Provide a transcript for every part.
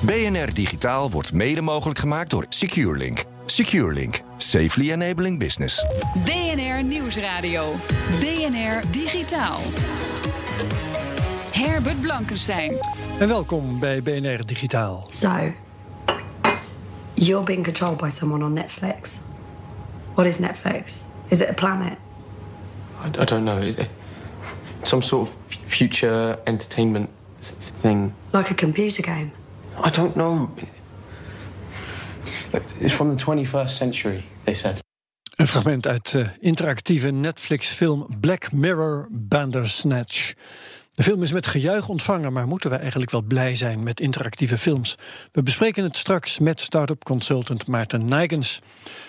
BNR Digitaal wordt mede mogelijk gemaakt door SecureLink. SecureLink. Safely enabling business. BNR Nieuwsradio. BNR Digitaal. Herbert Blankenstein. En welkom bij BNR Digitaal. So, you're being controlled by someone on Netflix. What is Netflix? Is it a planet? I, I don't know. Some sort of future entertainment th- thing. Like a computer game? I don't know. It's from the 21st century, they said. Een fragment uit de interactieve Netflix-film Black Mirror Bandersnatch. De film is met gejuich ontvangen, maar moeten we eigenlijk wel blij zijn met interactieve films? We bespreken het straks met start-up consultant Maarten Nijgens.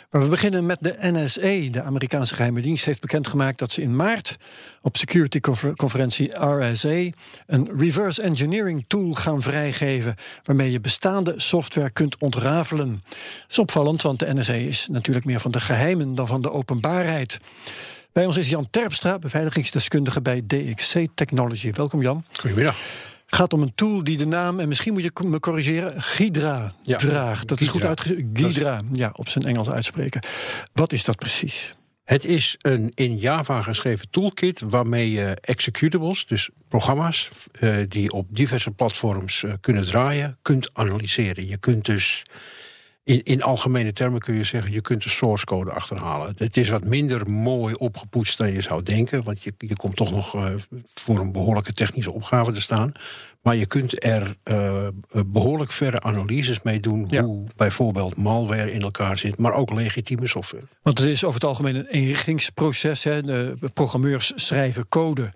Maar we beginnen met de NSA. De Amerikaanse geheime dienst heeft bekendgemaakt dat ze in maart op security-conferentie RSA een reverse engineering tool gaan vrijgeven waarmee je bestaande software kunt ontrafelen. Dat is opvallend, want de NSA is natuurlijk meer van de geheimen dan van de openbaarheid. Bij ons is Jan Terpstra, beveiligingsdeskundige bij DXC Technology. Welkom Jan. Goedemiddag. Het gaat om een tool die de naam, en misschien moet je me corrigeren, Ghidra Ja, draagt. Dat is goed uitgesproken. Ghidra, ja, op zijn Engels uitspreken. Wat is dat precies? Het is een in Java geschreven toolkit waarmee je executables, dus programma's eh, die op diverse platforms eh, kunnen draaien, kunt analyseren. Je kunt dus in, in algemene termen kun je zeggen, je kunt de source code achterhalen. Het is wat minder mooi opgepoetst dan je zou denken, want je, je komt toch nog eh, voor een behoorlijke technische opgave te staan. Maar je kunt er eh, behoorlijk verre analyses mee doen, Ja. hoe bijvoorbeeld malware in elkaar zit, maar ook legitieme software. Want het is over het algemeen een eenrichtingsproces. Hè. De programmeurs schrijven code.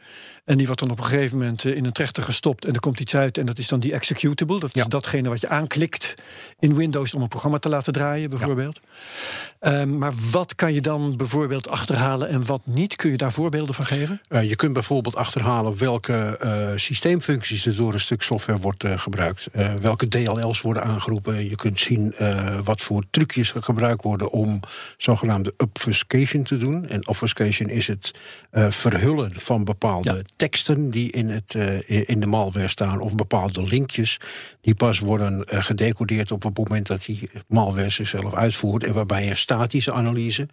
En die wordt dan op een gegeven moment eh, in een trechter gestopt. En er komt iets uit. En dat is dan die executable. Dat is Ja. datgene wat je aanklikt in Windows om een programma te laten draaien, bijvoorbeeld. Ehm, maar wat kan je dan bijvoorbeeld achterhalen en wat niet? Kun je daar voorbeelden van geven? Eh, je kunt bijvoorbeeld achterhalen welke eh, systeemfuncties er door een stuk software wordt eh, gebruikt. Eh, welke DLL's worden aangeroepen. Je kunt zien eh, wat voor trucjes er gebruikt worden om zogenaamde obfuscation te doen. En obfuscation is het verhullen van bepaalde teksten die in, het, in de malware staan. Of bepaalde linkjes die pas worden gedecodeerd op het moment dat die malware zichzelf uitvoert. En waarbij een statische analyse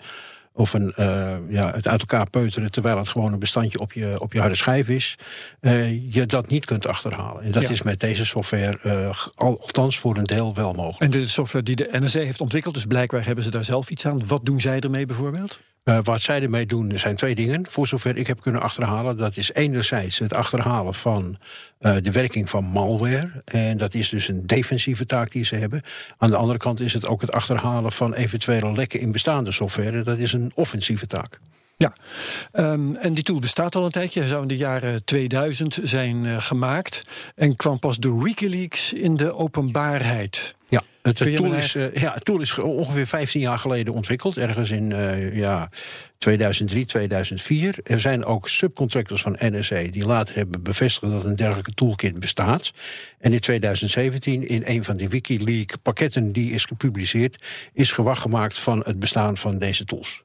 of een, eh, ja, het uit elkaar peuteren terwijl het gewoon een bestandje op je, op je harde schijf is, eh, je dat niet kunt achterhalen. En dat Ja. is met deze software eh, al- althans voor een deel wel mogelijk. En dit is software die de NSA heeft ontwikkeld. Dus blijkbaar hebben ze daar zelf iets aan. Wat doen zij ermee bijvoorbeeld? Eh, wat zij ermee doen zijn twee dingen, voor zover ik heb kunnen achterhalen. Dat is enerzijds het achterhalen van eh, de werking van malware. En dat is dus een defensieve taak die ze hebben. Aan de andere kant is het ook het achterhalen van eventuele lekken in bestaande software. En Dat is een offensieve taak. Ja, Ehm, en die tool bestaat al een tijdje. Hij zou in de jaren 2000 zijn eh, gemaakt. En kwam pas door Wikileaks in de openbaarheid. Ja, het, je tool is, eh, ja, het tool is ge- ongeveer 15 jaar geleden ontwikkeld. Ergens in eh, ja, 2003, 2004. Er zijn ook subcontractors van NSA die later hebben bevestigd dat een dergelijke toolkit bestaat. En in 2017, in een van die Wikileaks pakketten die is gepubliceerd, is gewacht gemaakt van het bestaan van deze tools.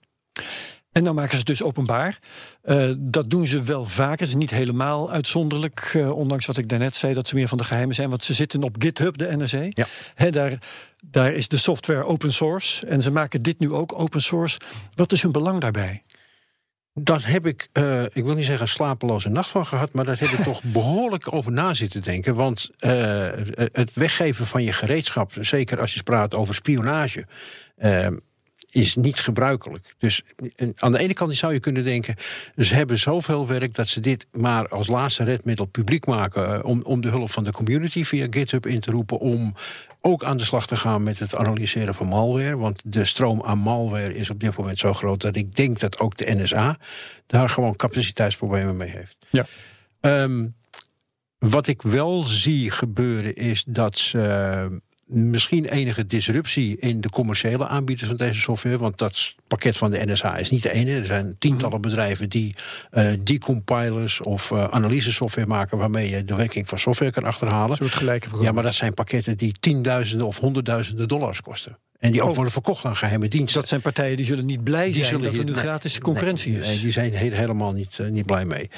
En dan maken ze het dus openbaar. Eh, dat doen ze wel vaker. Het is niet helemaal uitzonderlijk. eh, ondanks wat ik daarnet zei, dat ze meer van de geheimen zijn. Want ze zitten op GitHub, de NSA. Ja. Hè, daar, daar is de software open source. En ze maken dit nu ook open source. Wat is hun belang daarbij? Daar heb ik, eh, ik wil niet zeggen slapeloze nacht van gehad, maar daar heb ik toch behoorlijk over na zitten denken. Want het weggeven van je gereedschap, zeker als je praat over spionage, is niet gebruikelijk. Dus eh, aan de ene kant zou je kunnen denken, ze hebben zoveel werk dat ze dit maar als laatste redmiddel publiek maken eh, om, om de hulp van de community via GitHub in te roepen om ook aan de slag te gaan met het analyseren van malware. Want de stroom aan malware is op dit moment zo groot dat ik denk dat ook de NSA daar gewoon capaciteitsproblemen mee heeft. Ja. Ehm, Wat ik wel zie gebeuren is dat ze misschien enige disruptie in de commerciële aanbieders van deze software. Want dat pakket van de NSA is niet de ene. Er zijn tientallen bedrijven die uh, decompilers of uh, analysesoftware maken waarmee je de werking van software kan achterhalen. Ja, maar dat zijn pakketten die tienduizenden of honderdduizenden dollars kosten. En die ook Oh. worden verkocht aan geheime diensten. Dat zijn partijen die zullen niet blij Die zijn dat er nu nee, gratis concurrentie nee, is. Nee, die zijn he- helemaal niet, eh, niet blij mee.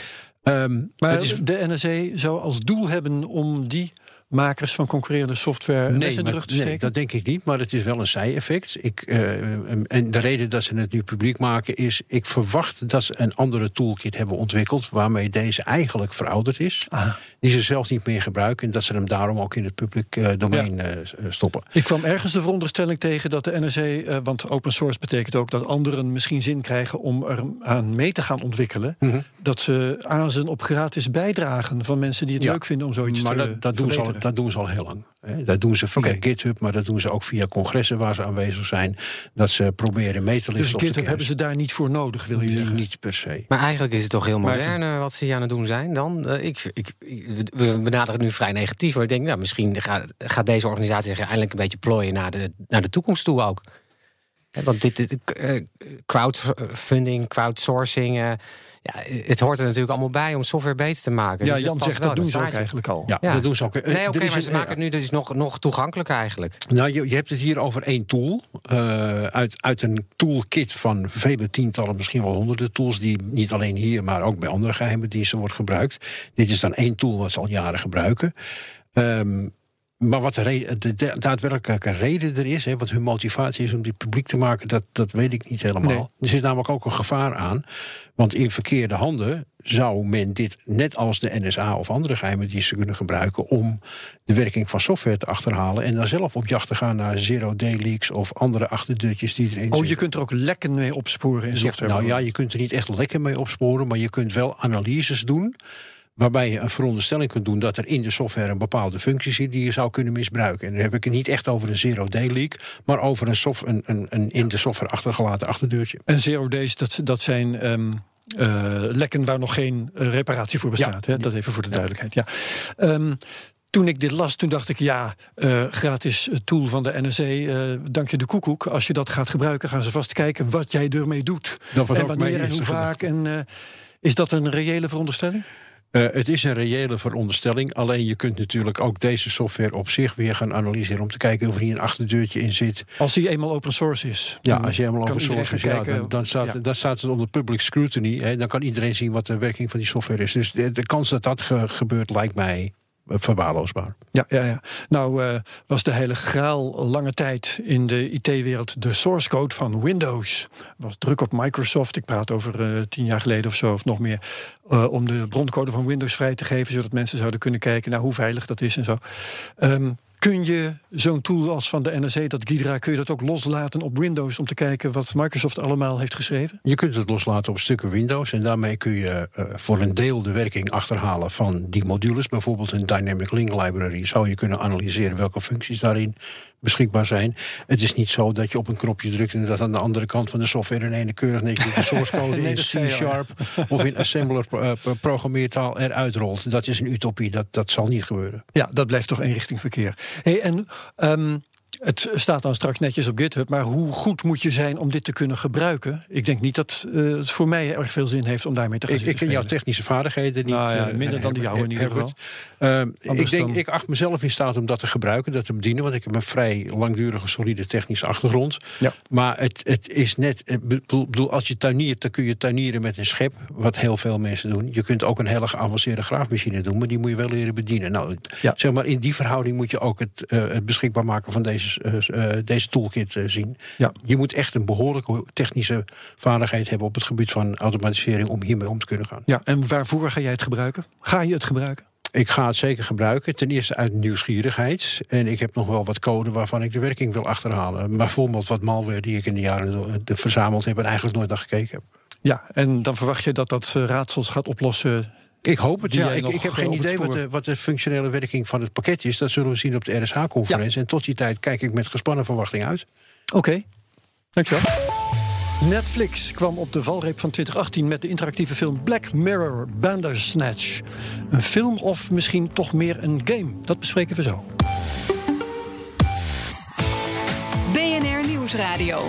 Ehm, maar is- de NSA zou als doel hebben om die makers van concurrerende software in de maar- rug te nee, steken? dat denk ik niet, maar het is wel een zij-effect. Ik, eh, en de reden dat ze het nu publiek maken is... ik verwacht dat ze een andere toolkit hebben ontwikkeld... waarmee deze eigenlijk verouderd is. Die ze zelf niet meer gebruiken... en dat ze hem daarom ook in het publiek eh, domein eh, stoppen. Ik kwam ergens de veronderstelling tegen dat de NRC, want open source betekent ook dat anderen misschien zin krijgen om er aan mee te gaan ontwikkelen. Mhm. Dat ze aanzien op gratis bijdragen van mensen die het Ja, leuk vinden om zoiets maar te dat, dat, doen ze al, dat doen ze al heel lang. Hè. Dat doen ze via. GitHub, maar dat doen ze ook via congressen waar ze aanwezig zijn. Dat ze proberen mee te Dus liften de GitHub hebben ze daar niet voor nodig, wil je Niet- zeggen? Niet per se. Maar eigenlijk is het toch heel modern eh, wat ze hier aan het doen zijn dan. Eh, ik, ik, ik- we benaderen het nu vrij negatief. Maar ik denk, nou, misschien gaat, gaat deze organisatie zich eindelijk een beetje plooien naar de, naar de toekomst toe ook. Want dit, dit eh, crowdfunding, crowdsourcing. eh, ja, het hoort er natuurlijk allemaal bij om software beter te maken. Ja, Dus Jan zegt dat doen ze ook eigenlijk al. Ja, dat doen ze ook. Eh, Nee, oké, maar ze een- maken het nu dus nog, nog toegankelijker eigenlijk. Nou, je, je hebt het hier over één tool. eh, uit, uit een toolkit van vele tientallen, misschien wel honderden tools. die niet alleen hier, maar ook bij andere geheime diensten wordt gebruikt. Dit is dan één tool wat ze al jaren gebruiken. Ehm, maar wat de, re- de, de daadwerkelijke reden er is, hè, wat hun motivatie is om dit publiek te maken, dat, dat weet ik niet helemaal. Nee. Er zit namelijk ook een gevaar aan. Want in verkeerde handen zou men dit, net als de NSA of andere geheime diensten, kunnen gebruiken om de werking van software te achterhalen. En dan zelf op jacht te gaan naar zero-day leaks of andere achterdeurtjes die erin Oh, zitten. je kunt er ook lekken mee opsporen in software. Nou ja, je kunt er niet echt lekker mee opsporen, maar je kunt wel analyses doen. Waarbij je een veronderstelling kunt doen dat er in de software een bepaalde functie zit die je zou kunnen misbruiken. En dan heb ik het niet echt over een zero-day leak, maar over een, soft, een, een, een in de software achtergelaten achterdeurtje. En zero days, dat, dat zijn eh, lekken waar nog geen eh, reparatie voor bestaat. Hè? Dat even voor de duidelijkheid. Ja. Ehm, toen ik dit las, toen dacht ik, ja, eh, gratis tool van de eh dank je de koekoek. Als je dat gaat gebruiken, gaan ze vast kijken wat jij ermee doet. En wanneer en hoe vaak. En, is dat een reële veronderstelling? Eh, het is een reële veronderstelling. Alleen je kunt natuurlijk ook deze software op zich weer gaan analyseren. om te kijken of er hier een achterdeurtje in zit. Als die eenmaal open source is. Ja, als je kan open source is, ja, dan, dan, staat, Ja. dan staat het onder public scrutiny. Hè, dan kan iedereen zien wat de werking van die software is. Dus de, de kans dat dat ge- gebeurt lijkt mij verwaarloosbaar. Ja, ja, ja. Nou eh, was de heilige graal lange tijd in de IT-wereld de source code van Windows. Was druk op Microsoft, ik praat over eh, tien jaar geleden of zo, of nog meer, eh, om de broncode van Windows vrij te geven, zodat mensen zouden kunnen kijken naar hoe veilig dat is en zo. Ehm, kun je zo'n tool als van de NSA, dat Ghidra, kun je dat ook loslaten op Windows om te kijken wat Microsoft allemaal heeft geschreven? Je kunt het loslaten op stukken Windows. En daarmee kun je eh, voor een deel de werking achterhalen van die modules. Bijvoorbeeld een Dynamic Link Library. Zou je kunnen analyseren welke functies daarin beschikbaar zijn. Het is niet zo dat je op een knopje drukt en dat aan de andere kant van de software in ene keurig netjes de source code Nee, in. C-sharp of in assembler eh, programmeertaal eruit rolt. Dat is een utopie, dat, dat zal niet gebeuren. Ja, dat blijft toch eenrichting verkeer. Hey, en ehm, het staat dan straks netjes op GitHub, maar hoe goed moet je zijn om dit te kunnen gebruiken? Ik denk niet dat eh, het voor mij erg veel zin heeft om daarmee te gaan Ik, ik ken jouw technische vaardigheden niet. Nou ja, eh, minder dan de jouwe in ieder geval. Ehm, ik, denk, dan- ik acht mezelf in staat om dat te gebruiken, dat te bedienen. Want ik heb een vrij langdurige, solide technische achtergrond. Ja. Maar het, het is net. Ik bedoel, als je tuiniert, dan kun je tuinieren met een schep. Wat heel veel mensen doen. Je kunt ook een hele geavanceerde graafmachine doen. Maar die moet je wel leren bedienen. Nou, Ja. zeg maar, in die verhouding moet je ook het, eh, het beschikbaar maken van deze, eh, eh, deze toolkit eh, zien. Ja. Je moet echt een behoorlijke technische vaardigheid hebben op het gebied van automatisering om hiermee om te kunnen gaan. Ja, en waarvoor ga jij het gebruiken? Ga je het gebruiken? Ik ga het zeker gebruiken. Ten eerste uit nieuwsgierigheid. En ik heb nog wel wat code waarvan ik de werking wil achterhalen. Bijvoorbeeld wat malware die ik in de jaren verzameld heb en eigenlijk nooit naar gekeken heb. Ja, en dan verwacht je dat dat raadsels gaat oplossen. Ik hoop het, ja. Ik, ik heb geen idee wat de, wat de functionele werking van het pakket is. Dat zullen we zien op de RSH-conferentie. En tot die tijd kijk ik met gespannen verwachting uit. Oké, dankjewel. Netflix kwam op de valreep van 2018 met de interactieve film Black Mirror Bandersnatch. Een film of misschien toch meer een game? Dat bespreken we zo. BNR Nieuwsradio.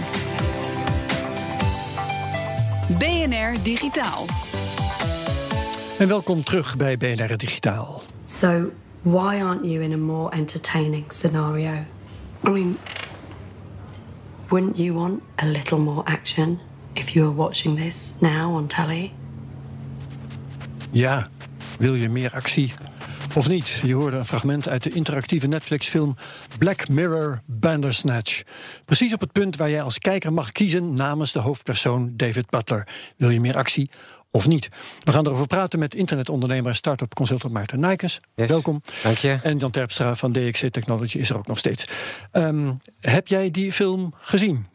BNR Digitaal. En welkom terug bij BNR Digitaal. So, why aren't you in a more entertaining scenario? I mean, wouldn't you want a little more action if you were watching this now on telly? Ja, wil je meer actie of niet? Je hoorde een fragment uit de interactieve Netflix-film Black Mirror Bandersnatch. Precies op het punt waar jij als kijker mag kiezen namens de hoofdpersoon David Butler. Wil je meer actie of niet? We gaan erover praten met internetondernemer en start-up consultant Maarten Nijkens. Yes. Welkom. Dank je. En Jan Terpstra van DXC Technology is er ook nog steeds. Ehm, heb jij die film gezien?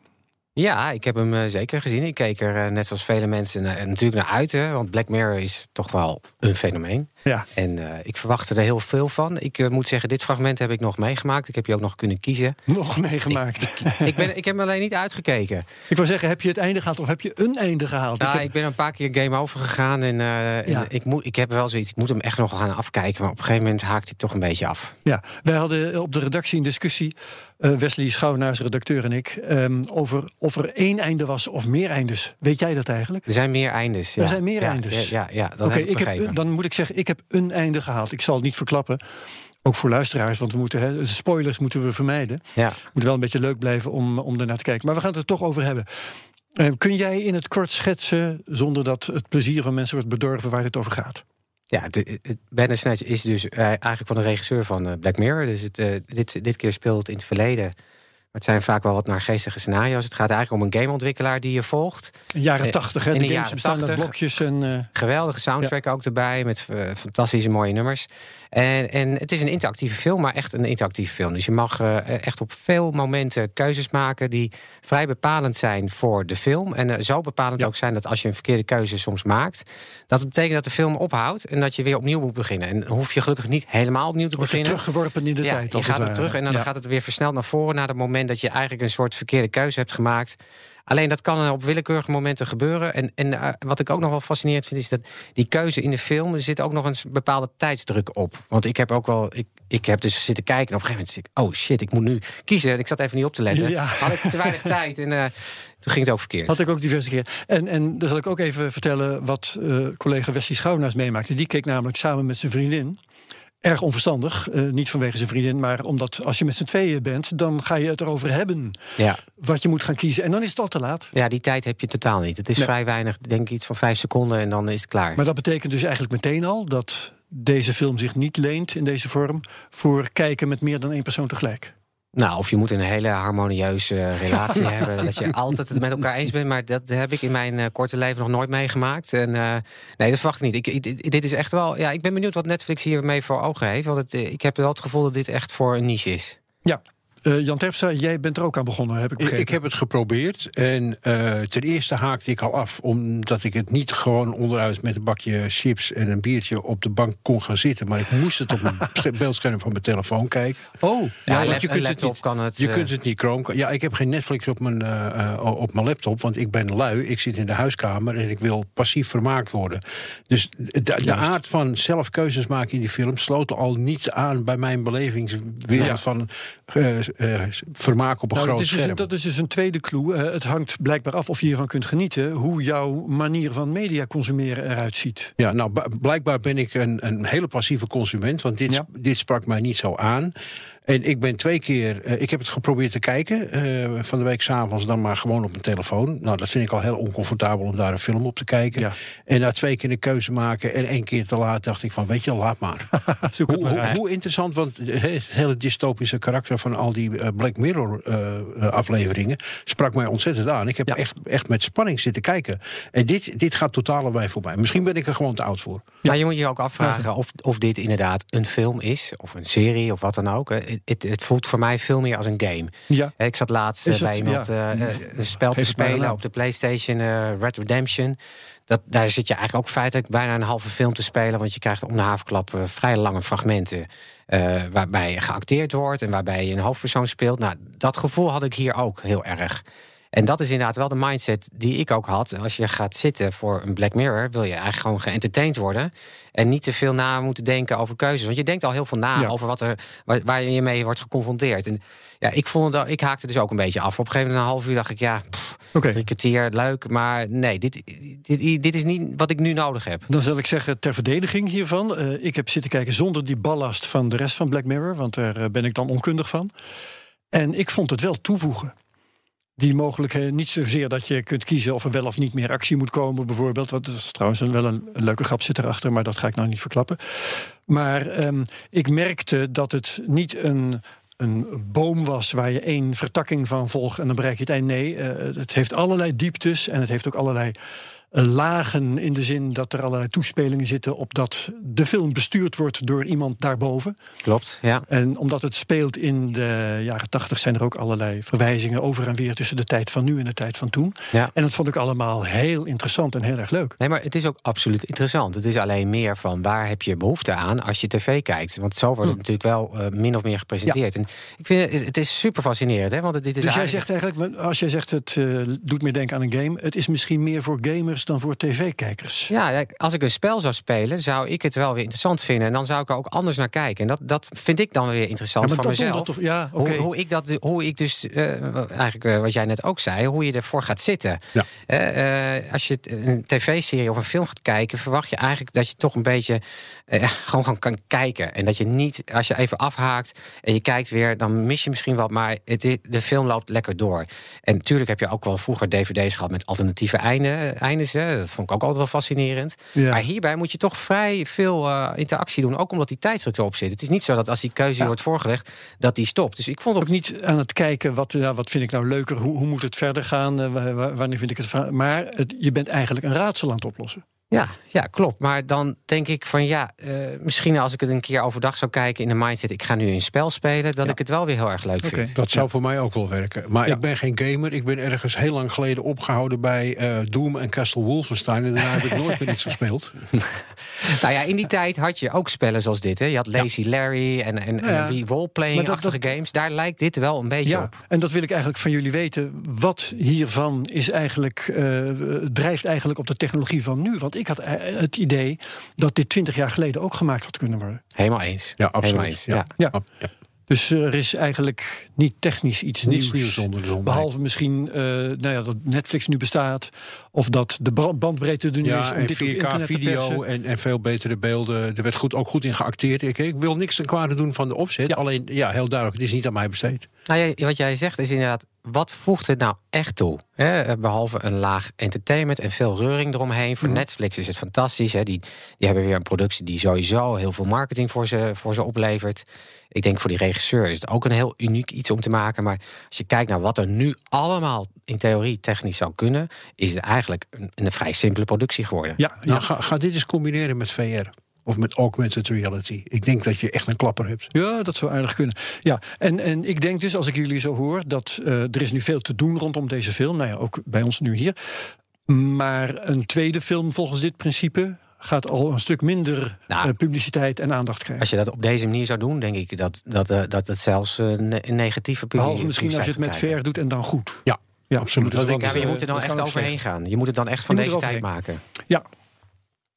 Ja, ik heb hem uh, zeker gezien. Ik keek er uh, net zoals vele mensen natuurlijk naar uit. Hè, want Black Mirror is toch wel een fenomeen. Ja. En ik verwachtte er heel veel van. Ik moet zeggen, dit fragment heb ik nog meegemaakt. Ik heb je ook nog kunnen kiezen. Nog meegemaakt? Ik, ik, ben, ik heb hem alleen niet uitgekeken. Ik wil zeggen, heb je het einde gehaald of heb je een einde gehaald? Nou, ik, heb... ik, ben een paar keer game over gegaan. En, ja. en ik, moet, ik heb wel zoiets, ik moet hem echt nog gaan afkijken. Maar op een gegeven moment haakt hij toch een beetje af. Ja, wij hadden op de redactie een discussie. Wesley Schouwenaars, redacteur en ik. Um, over of er één einde was of meer eindes. Weet jij dat eigenlijk? Er zijn meer eindes. Ja. Er zijn meer ja, eindes. Ja, ja, ja dat okay, heb ik begrepen. Heb, dan moet ik zeggen, ik heb een einde gehaald. Ik zal het niet verklappen. Ook voor luisteraars, want we moeten, hè, spoilers moeten we vermijden. Ja. Het moet wel een beetje leuk blijven om, om ernaar te kijken. Maar we gaan het er toch over hebben. Uh, kun jij in het kort schetsen, zonder dat het plezier van mensen wordt bedorven, waar het over gaat? Ja, het, het Bandersnatch is dus uh, eigenlijk van de regisseur van uh, Black Mirror. Dus het, uh, dit, dit keer speelt het in het verleden. Maar het zijn vaak wel wat naargeestige scenario's. Het gaat eigenlijk om een gameontwikkelaar die je volgt. In de jaren tachtig, hè? In De, de games jaren bestaan 80. uit blokjes en... Geweldige soundtrack ja. ook erbij, met fantastische mooie nummers. En, en het is een interactieve film, maar echt een interactieve film. Dus je mag uh, echt op veel momenten keuzes maken... die vrij bepalend zijn voor de film. En zo bepalend ja. ook zijn dat als je een verkeerde keuze soms maakt... dat het betekent dat de film ophoudt en dat je weer opnieuw moet beginnen. En hoef je gelukkig niet helemaal opnieuw te Wordt beginnen. teruggeworpen in de ja, tijd. Je gaat er terug en dan ja. gaat het weer versneld naar voren... naar het moment dat je eigenlijk een soort verkeerde keuze hebt gemaakt... Alleen dat kan op willekeurige momenten gebeuren. En, en uh, wat ik ook nog wel fascinerend vind, is dat die keuze in de film, er zit ook nog een bepaalde tijdsdruk op. Want ik heb ook wel, ik, ik heb dus zitten kijken en op een gegeven moment zeg ik, oh shit, ik moet nu kiezen. Ik zat even niet op te letten. Ja. Had ik te weinig tijd en uh, toen ging het ook verkeerd. Had ik ook diverse keer. En, en dan zal ik ook even vertellen wat uh, collega Wesley Schouwnaars meemaakte. Die keek namelijk samen met zijn vriendin. Erg onverstandig, uh, niet vanwege zijn vriendin, maar omdat als je met z'n tweeën bent, dan ga je het erover hebben ja. wat je moet gaan kiezen. En dan is het al te laat. Ja, die tijd heb je totaal niet. Het is Nee. vrij weinig, denk ik iets van vijf seconden en dan is het klaar. Maar dat betekent dus eigenlijk meteen al dat deze film zich niet leent in deze vorm voor kijken met meer dan één persoon tegelijk. Nou, of je moet een hele harmonieuze relatie hebben. Dat je altijd het met elkaar eens bent. Maar dat heb ik in mijn uh, korte leven nog nooit meegemaakt. En uh, nee, dat verwacht ik niet. Ik, ik, dit is echt wel. Ja, ik ben benieuwd wat Netflix hiermee voor ogen heeft. Want het, uh, ik heb wel het gevoel dat dit echt voor een niche is. Ja. Uh, Jan Terpstra, jij bent er ook aan begonnen, heb ik begrepen. Ik, ik heb het geprobeerd. En uh, ten eerste haakte ik al af, omdat ik het niet gewoon onderuit met een bakje chips en een biertje op de bank kon gaan zitten. Maar ik moest het op een beeldscherm van mijn telefoon kijken. Oh, ja, ja want je kunt laptop het niet, kan het. Je kunt het niet Chrome. Ja, ik heb geen Netflix op mijn, op mijn laptop, want ik ben lui. Ik zit in de huiskamer en ik wil passief vermaakt worden. Dus de, de aard van zelf keuzes maken in die film sloot al niets aan bij mijn belevingswereld ja. van. Uh, vermaak op een nou, groot dat is scherm. Dus, dat is dus een tweede clue. Uh, het hangt blijkbaar af of je hiervan kunt genieten... hoe jouw manier van media consumeren eruit ziet. Ja, nou, blijkbaar ben ik een, een hele passieve consument... want dit, ja. dit sprak mij niet zo aan. En ik ben twee keer... Uh, ik heb het geprobeerd te kijken. Uh, van de week s'avonds dan maar gewoon op mijn telefoon. Nou, dat vind ik al heel oncomfortabel om daar een film op te kijken. Ja. En na twee keer een keuze maken en één keer te laat... dacht ik van, weet je, laat maar. hoe, maar hoe, hoe, interessant, want het hele dystopische karakter... van al die uh, Black Mirror afleveringen sprak mij ontzettend aan. Ik heb ja. echt, echt met spanning zitten kijken. En dit, dit gaat totaal aan mij voorbij. Misschien ben ik er gewoon te oud voor. Ja, je moet je ook afvragen of, of dit inderdaad een film is... of een serie of wat dan ook het, het, voelt voor mij veel meer als een game. Ja. Ik zat laatst Is bij iemand Ja. uh, een spel te Geef spelen naam. op de PlayStation, uh, Red Redemption. Dat, daar zit je eigenlijk ook feitelijk bijna een halve film te spelen, want je krijgt om de havenklap uh, vrij lange fragmenten. Waarbij geacteerd wordt en waarbij je een hoofdpersoon speelt. Nou, dat gevoel had ik hier ook heel erg. En dat is inderdaad wel de mindset die ik ook had. Als je gaat zitten voor een Black Mirror, wil je eigenlijk gewoon geëntertained worden. En niet te veel na moeten denken over keuzes. Want je denkt al heel veel na over wat er, waar, waar, je mee wordt geconfronteerd. En ja, ik, vond dat, ik haakte dus ook een beetje af. Op een gegeven moment, een half uur, dacht ik, ja, pff, okay. drie kwartier, leuk. Maar nee, dit, dit, dit, is niet wat ik nu nodig heb. Dan zal ik zeggen, ter verdediging hiervan. Uh, ik heb zitten kijken zonder die ballast van de rest van Black Mirror. Want daar uh, ben ik dan onkundig van. En ik vond het wel toevoegen die mogelijkheid. Niet zozeer dat je kunt kiezen of er wel of niet meer actie moet komen, bijvoorbeeld. Wat is trouwens een, wel een, leuke grap zit erachter, maar dat ga ik nou niet verklappen. Maar um, ik merkte dat het niet een een boom was waar je één vertakking van volgt en dan bereik je het eind. Nee, uh, het heeft allerlei dieptes en het heeft ook allerlei lagen in de zin dat er allerlei toespelingen zitten op dat de film bestuurd wordt door iemand daarboven. Klopt, ja. En omdat het speelt in de jaren tachtig zijn er ook allerlei verwijzingen over en weer tussen de tijd van nu en de tijd van toen. Ja. En dat vond ik allemaal heel interessant en heel erg leuk. Nee, maar het is ook absoluut interessant. Het is alleen meer van waar heb je behoefte aan als je tv kijkt. Want zo wordt het hm. natuurlijk wel uh, min of meer gepresenteerd. Ja. En ik vind het, het is super fascinerend. Hè? Want dit is dus jij zegt eigenlijk, als jij zegt het uh, doet meer denken aan een game, het is misschien meer voor gamers dan voor tv-kijkers. Ja, als ik een spel zou spelen, zou ik het wel weer interessant vinden. En dan zou ik er ook anders naar kijken. En dat, dat vind ik dan weer interessant ja, van mezelf. Toch, ja, okay. hoe, hoe, ik dat, hoe ik dus, uh, eigenlijk uh, wat jij net ook zei, hoe je ervoor gaat zitten. Ja. Uh, als je een tv-serie of een film gaat kijken, verwacht je eigenlijk dat je toch een beetje gewoon, gewoon kan kijken. En dat je niet, als je even afhaakt en je kijkt weer, dan mis je misschien wat. Maar het is, de film loopt lekker door. En natuurlijk heb je ook wel vroeger dvd's gehad met alternatieve einden. eindes. Hè. Dat vond ik ook altijd wel fascinerend. Ja. Maar hierbij moet je toch vrij veel uh, interactie doen. Ook omdat die tijdsdruk erop zit. Het is niet zo dat als die keuze ja. wordt voorgelegd, dat die stopt. Dus ik vond ook niet aan het kijken, wat, ja, wat vind ik nou leuker? Hoe, hoe moet het verder gaan? Uh, wanneer vind ik het... Maar het, je bent eigenlijk een raadsel aan het oplossen. Ja, ja, klopt. Maar dan denk ik van ja, uh, misschien als ik het een keer overdag zou kijken in de mindset, ik ga nu een spel spelen, dat ja. ik het wel weer heel erg leuk okay. vind. Dat zou ja. voor mij ook wel werken. Maar ik ben geen gamer. Ik ben ergens heel lang geleden opgehouden bij uh, Doom en Castle Wolfenstein. En daarna heb ik nooit meer iets gespeeld. nou ja, in die tijd had je ook spellen zoals dit. Hè. Je had Lazy Larry en, en, en die roleplaying-achtige games. Daar lijkt dit wel een beetje op. En dat wil ik eigenlijk van jullie weten. Wat hiervan is eigenlijk, uh, drijft eigenlijk op de technologie van nu? Want ik had het idee dat dit twintig jaar geleden ook gemaakt had kunnen worden. Helemaal eens. Ja, absoluut. Eens. Ja. Ja. ja. Dus er is eigenlijk niet technisch iets Niets nieuws. nieuws onder de zon. Behalve misschien uh, nou ja, dat Netflix nu bestaat. Of dat de bandbreedte er nu ja, is om en dit 4K video en, en veel betere beelden. Er werd goed, ook goed in geacteerd. Ik, ik wil niks ten kwade doen van de opzet. Ja. Alleen, ja, heel duidelijk, het is niet aan mij besteed. Nou ja, wat jij zegt is inderdaad, wat voegt het nou echt toe? Hè? Behalve een laag entertainment en veel reuring eromheen. Voor mm. Netflix is het fantastisch. Hè? Die, die hebben weer een productie die sowieso heel veel marketing voor ze, voor ze oplevert. Ik denk voor die regisseur is het ook een heel uniek iets om te maken. Maar als je kijkt naar wat er nu allemaal in theorie technisch zou kunnen, is het eigenlijk een, een vrij simpele productie geworden. Ja, nou, ga, ga dit eens combineren met VR. Of met augmented reality. Ik denk dat je echt een klapper hebt. Ja, dat zou aardig kunnen. Ja, en, en ik denk dus, als ik jullie zo hoor, dat uh, er is nu veel te doen rondom deze film. Nou ja, ook bij ons nu hier. Maar een tweede film volgens dit principe gaat al een stuk minder nou, uh, publiciteit en aandacht krijgen. Als je dat op deze manier zou doen, denk ik dat, dat, uh, dat het zelfs een negatieve publiciteit Behalve misschien als je het met ver doet en dan goed. Ja, ja absoluut. Dat denk, ja, maar je moet er dan echt overheen gaan. Je moet het dan echt van deze tijd maken. Ja,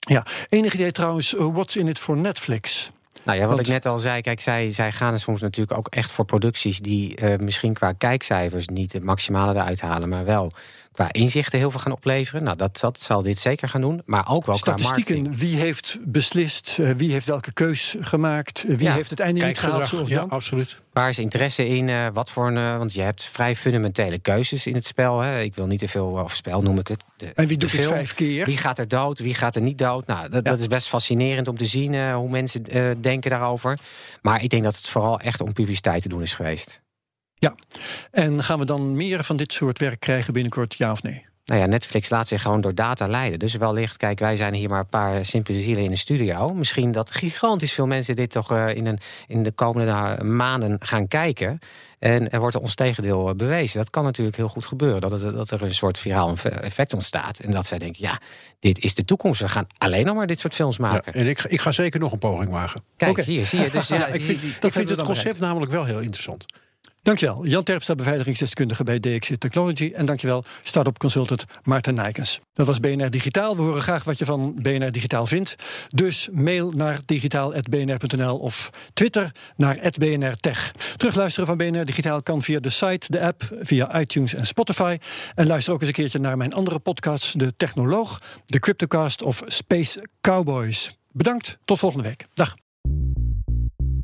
ja, enig idee trouwens, uh, what's in it for Netflix? Nou ja, wat Want... ik net al zei, kijk, zij, zij gaan er soms natuurlijk ook echt voor producties die uh, misschien qua kijkcijfers niet het maximale eruit halen, maar wel qua inzichten heel veel gaan opleveren. Nou, dat, dat zal dit zeker gaan doen. Maar ook wel Statistieken, qua marketing. wie heeft beslist, uh, wie heeft welke keus gemaakt, wie ja. heeft het einde niet gehaald zoals ja, absoluut. Waar is interesse in? Uh, wat voor een, uh, want je hebt vrij fundamentele keuzes in het spel. Hè. Ik wil niet te veel, of spel noem ik het. De, en wie doet het vijf keer? Wie gaat er dood, wie gaat er niet dood? Nou, dat, ja. dat is best fascinerend om te zien hoe mensen denken daarover. Maar ik denk dat het vooral echt om publiciteit te doen is geweest. Ja, en gaan we dan meer van dit soort werk krijgen binnenkort, ja of nee? Nou ja, Netflix laat zich gewoon door data leiden. Dus wellicht, kijk, wij zijn hier maar een paar simpele zielen in de studio. Misschien dat gigantisch veel mensen dit toch uh, in, een, in de komende maanden gaan kijken. En er wordt ons tegendeel bewezen. Dat kan natuurlijk heel goed gebeuren. Dat, het, dat er een soort viraal effect ontstaat. En dat zij denken, ja, dit is de toekomst. We gaan alleen nog maar dit soort films maken. Ja, en ik, ik ga zeker nog een poging wagen. Kijk, okay. hier zie je. Dus, ja, ik vind, die, die, ik vind het concept namelijk wel heel interessant. Dankjewel, Jan Terpstra, beveiligingsdeskundige bij DXC Technology. En dankjewel, start-up consultant Maarten Nijkens. Dat was BNR Digitaal. We horen graag wat je van BNR Digitaal vindt. Dus mail naar digitaal.bnr.nl of Twitter naar @bnrtech. Terugluisteren van BNR Digitaal kan via de site, de app, via iTunes en Spotify. En luister ook eens een keertje naar mijn andere podcasts... De Technoloog, de Cryptocast of Space Cowboys. Bedankt, tot volgende week. Dag.